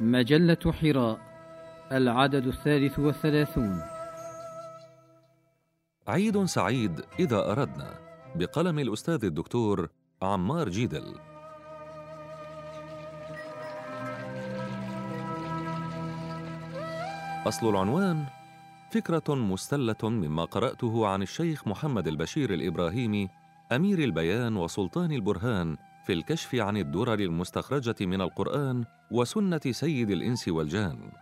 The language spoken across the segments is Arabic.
مجلة حراء العدد الثالث والثلاثون. عيد سعيد إذا أردنا بقلم الأستاذ الدكتور عمار جيدل. أصل العنوان فكرة مستلة مما قرأته عن الشيخ محمد البشير الإبراهيمي أمير البيان وسلطان البرهان في الكشف عن الدرر المستخرجة من القرآن وسنة سيد الإنس والجان.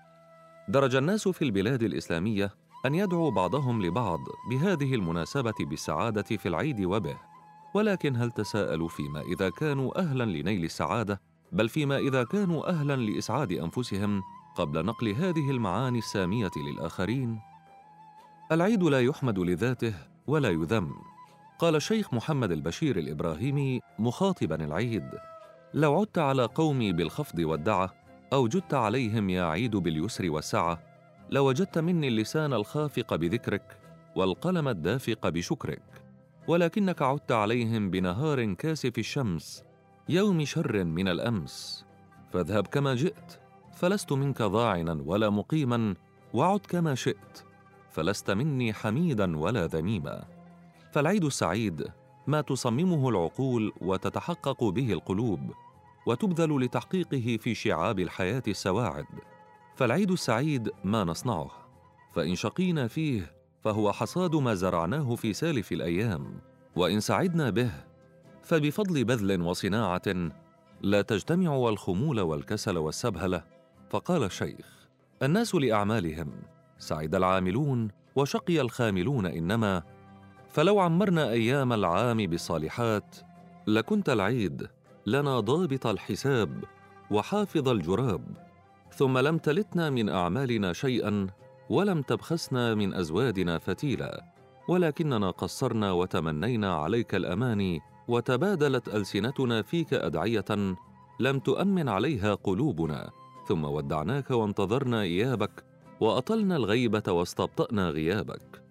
درج الناس في البلاد الإسلامية أن يدعو بعضهم لبعض بهذه المناسبة بالسعادة في العيد وبه، ولكن هل تساءلوا فيما إذا كانوا أهلا لنيل السعادة، بل فيما إذا كانوا أهلا لإسعاد أنفسهم قبل نقل هذه المعاني السامية للآخرين؟ العيد لا يحمد لذاته ولا يذم قال الشيخ محمد البشير الإبراهيمي مخاطبا العيد لو عدت على قومي بالخفض والدعة أو جدت عليهم يا عيد باليسر والسعة لوجدت مني اللسان الخافق بذكرك والقلم الدافق بشكرك ولكنك عدت عليهم بنهار كاسف الشمس يوم شر من الأمس. فاذهب كما جئت فلست منك ضاعنا ولا مقيما وعد كما شئت فلست مني حميدا ولا ذميما. فالعيد السعيد ما تصممه العقول وتتحقق به القلوب وتبذل لتحقيقه في شعاب الحياة السواعد. فالعيد السعيد ما نصنعه فإن شقينا فيه فهو حصاد ما زرعناه في سالف الأيام. وإن سعدنا به فبفضل بذل وصناعة لا تجتمع الخمول والكسل والسبهله فقال الشيخ الناس لأعمالهم سعد العاملون وشقي الخاملون إنما فلو عمرنا أيام العام بالصالحات لكنت العيد لنا ضابط الحساب وحافظ الجراب ثم لم تلتنا من أعمالنا شيئا ولم تبخسنا من أزوادنا فتيلا ولكننا قصرنا وتمنينا عليك الاماني وتبادلت ألسنتنا فيك أدعية لم تؤمن عليها قلوبنا ثم ودعناك وانتظرنا إيابك وأطلنا الغيبة واستبطأنا غيابك.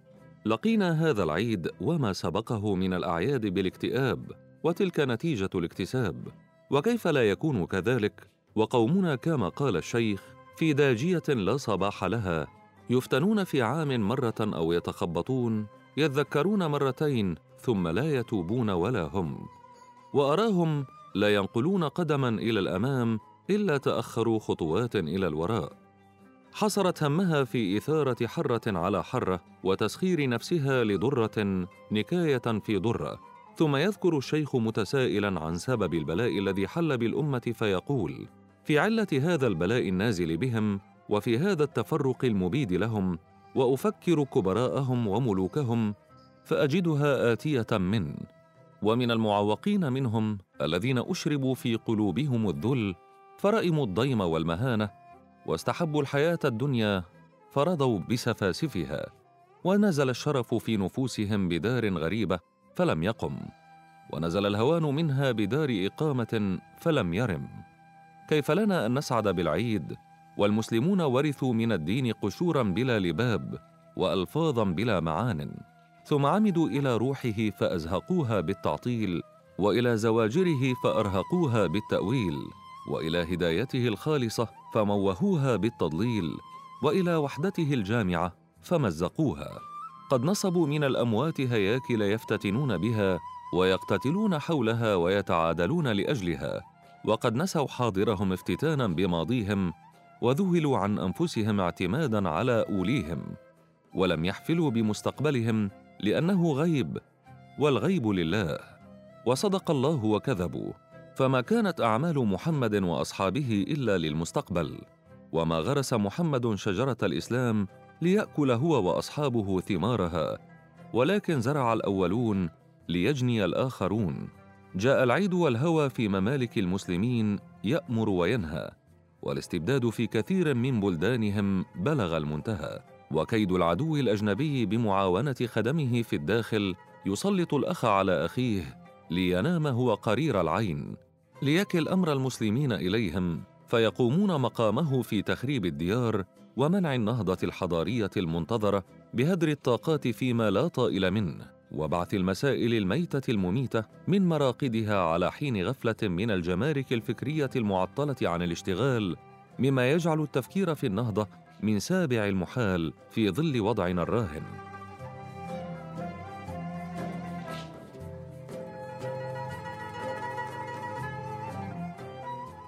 لقينا هذا العيد وما سبقه من الأعياد بالاكتئاب وتلك نتيجة الاكتساب. وكيف لا يكون كذلك؟ وقومنا كما قال الشيخ في داجية لا صباح لها يفتنون في عام مرة أو يتخبطون يذكرون مرتين ثم لا يتوبون ولا هم. وأراهم لا ينقلون قدما إلى الأمام إلا تأخروا خطوات إلى الوراء. حصرت همها في إثارة حرة على حرة وتسخير نفسها لضرة نكاية في ضرة. ثم يذكر الشيخ متسائلا عن سبب البلاء الذي حل بالأمة فيقول في علة هذا البلاء النازل بهم وفي هذا التفرق المبيد لهم وأفكر كبراءهم وملوكهم فأجدها آتية من. ومن المعوقين منهم الذين أشربوا في قلوبهم الذل فرئموا الضيم والمهانة واستحبوا الحياة الدنيا فرضوا بسفاسفها ونزل الشرف في نفوسهم بدار غريبة فلم يقم ونزل الهوان منها بدار إقامة فلم يرم. كيف لنا أن نسعد بالعيد والمسلمون ورثوا من الدين قشورا بلا لباب وألفاظا بلا معان ثم عمدوا إلى روحه فأزهقوها بالتعطيل وإلى زواجره فأرهقوها بالتأويل وإلى هدايته الخالصة فموهوها بالتضليل وإلى وحدته الجامعة فمزقوها. قد نصبوا من الأموات هياكل يفتتنون بها ويقتتلون حولها ويتعادلون لأجلها. وقد نسوا حاضرهم افتتانا بماضيهم وذهلوا عن أنفسهم اعتمادا على أوليهم. ولم يحفلوا بمستقبلهم لأنه غيب والغيب لله. وصدق الله وكذبوا. فما كانت أعمال محمد وأصحابه إلا للمستقبل وما غرس محمد شجرة الإسلام ليأكل هو وأصحابه ثمارها ولكن زرع الأولون ليجني الآخرون. جاء العيد والهوى في ممالك المسلمين يأمر وينهى والاستبداد في كثير من بلدانهم بلغ المنتهى. وكيد العدو الأجنبي بمعاونة خدمه في الداخل يسلط الأخ على أخيه لينام هو قرير العين. ليكل أمر المسلمين إليهم فيقومون مقامه في تخريب الديار ومنع النهضة الحضارية المنتظرة بهدر الطاقات فيما لا طائل منه وبعث المسائل الميتة المميتة من مراقدها على حين غفلة من الجمارك الفكرية المعطلة عن الاشتغال مما يجعل التفكير في النهضة من سابع المحال في ظل وضعنا الراهن.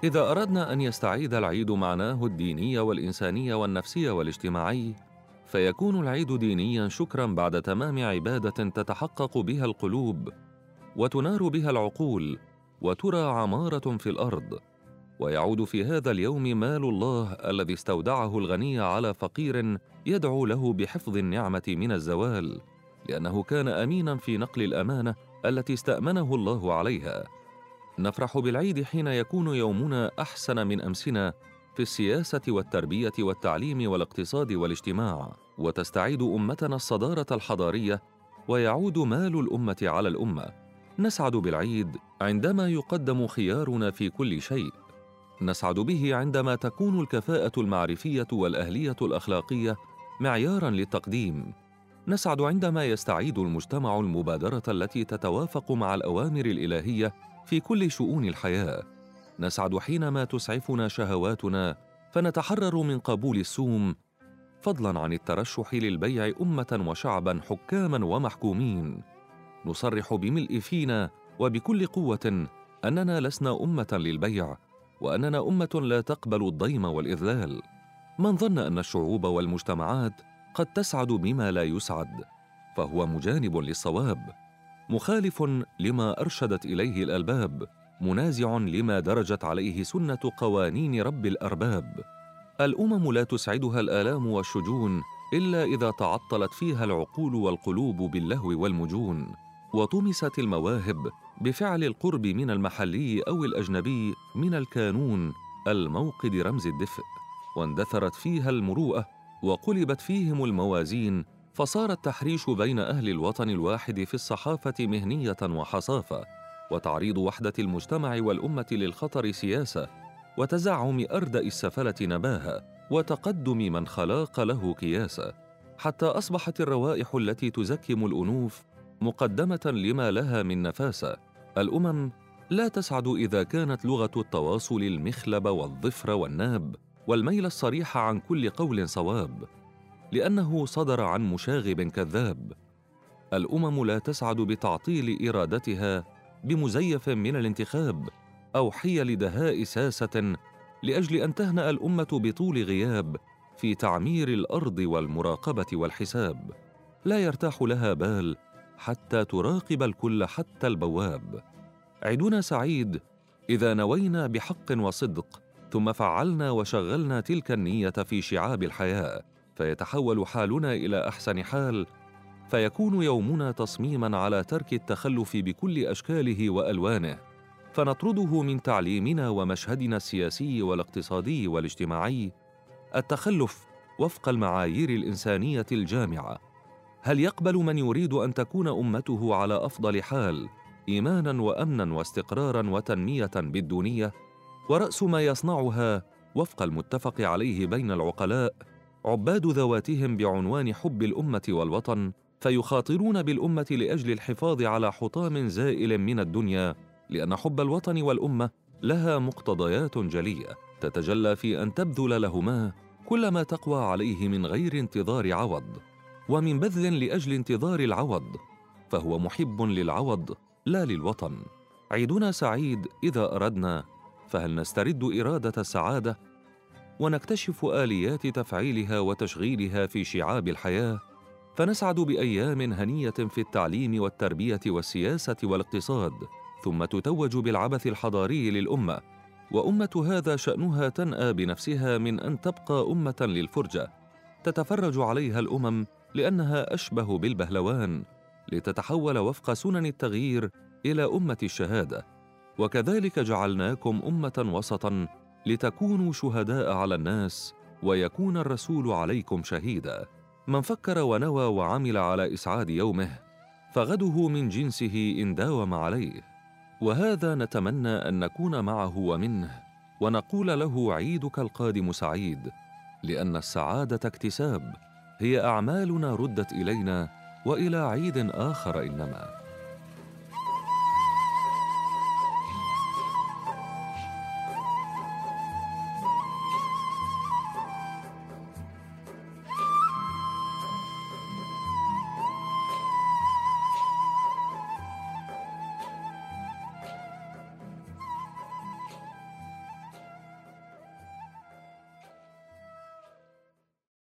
إذا أردنا أن يستعيد العيد معناه الديني والإنساني والنفسي والاجتماعي فيكون العيد دينيا شكرا بعد تمام عبادة تتحقق بها القلوب وتنار بها العقول وترى عمارة في الأرض ويعود في هذا اليوم مال الله الذي استودعه الغني على فقير يدعو له بحفظ النعمة من الزوال لأنه كان امينا في نقل الأمانة التي استأمنه الله عليها. نفرح بالعيد حين يكون يومنا أحسن من أمسنا في السياسة والتربية والتعليم والاقتصاد والاجتماع. وتستعيد أمتنا الصدارة الحضارية ويعود مال الأمة على الأمة. نسعد بالعيد عندما يقدم خيارنا في كل شيء. نسعد به عندما تكون الكفاءة المعرفية والأهلية الأخلاقية معيارا للتقديم. نسعد عندما يستعيد المجتمع المبادرة التي تتوافق مع الأوامر الإلهية في كل شؤون الحياة. نسعد حينما تسعفنا شهواتنا فنتحرر من قبول السوم. فضلا عن الترشح للبيع أمة وشعبا حكاما ومحكومين. نصرح بملء فينا وبكل قوة أننا لسنا أمة للبيع وأننا أمة لا تقبل الضيم والإذلال. من ظن أن الشعوب والمجتمعات قد تسعد بما لا يسعد فهو مجانب للصواب مخالف لما أرشدت إليه الألباب منازع لما درجت عليه سنة قوانين رب الأرباب. الأمم لا تسعدها الآلام والشجون إلا إذا تعطلت فيها العقول والقلوب باللهو والمجون وطمست المواهب بفعل القرب من المحلي أو الأجنبي من الكانون الموقد رمز الدفء واندثرت فيها المروءة وقلبت فيهم الموازين فصار التحريش بين أهل الوطن الواحد في الصحافة مهنية وحصافة وتعريض وحدة المجتمع والأمة للخطر سياسة وتزعم اردا السفلة نباهه وتقدم من خلاق له كياسه حتى أصبحت الروائح التي تزكم الأنوف مقدمة لما لها من نفاسة. الأمم لا تسعد إذا كانت لغة التواصل المخلب والظفر والناب. والميل الصريح عن كل قول صواب لأنه صدر عن مشاغب كذاب. الأمم لا تسعد بتعطيل إرادتها بمزيف من الانتخاب أو حيل دهاء ساسة لأجل أن تهنأ الأمة بطول غياب في تعمير الأرض والمراقبة والحساب. لا يرتاح لها بال حتى تراقب الكل حتى البواب. عيدنا سعيد إذا نوينا بحق وصدق ثم فعلنا وشغلنا تلك النية في شعاب الحياة فيتحول حالنا إلى أحسن حال فيكون يومنا تصميما على ترك التخلف بكل أشكاله وألوانه. فنطرده من تعليمنا ومشهدنا السياسي والاقتصادي والاجتماعي التخلف وفق المعايير الإنسانية الجامعة. هل يقبل من يريد أن تكون أمته على أفضل حال ايمانا وامنا واستقرارا وتنمية بالدونيه ورأس ما يصنعها وفق المتفق عليه بين العقلاء عباد ذواتهم بعنوان حب الأمة والوطن فيخاطرون بالأمة لأجل الحفاظ على حطام زائل من الدنيا لأن حب الوطن والأمة لها مقتضيات جلية تتجلى في أن تبذل لهما كل ما تقوى عليه من غير انتظار عوض ومن بذل لأجل انتظار العوض فهو محب للعوض لا للوطن. عيدنا سعيد إذا أردنا. فهل نسترد إرادة السعادة ونكتشف آليات تفعيلها وتشغيلها في شعاب الحياة؟ فنسعد بأيام هنية في التعليم والتربية والسياسة والاقتصاد ثم تتوج بالعبث الحضاري للأمة وأمة هذا شأنها تنأى بنفسها من أن تبقى أمة للفرجة. تتفرج عليها الأمم لأنها أشبه بالبهلوان لتتحول وفق سنن التغيير إلى أمة الشهادة. وكذلك جعلناكم أمة وسطا لتكونوا شهداء على الناس ويكون الرسول عليكم شهيدا. من فكر ونوى وعمل على إسعاد يومه فغده من جنسه إن داوم عليه. وهذا نتمنى أن نكون معه ومنه ونقول له عيدك القادم سعيد لأن السعادة اكتساب هي أعمالنا ردت إلينا وإلى عيد آخر إنما.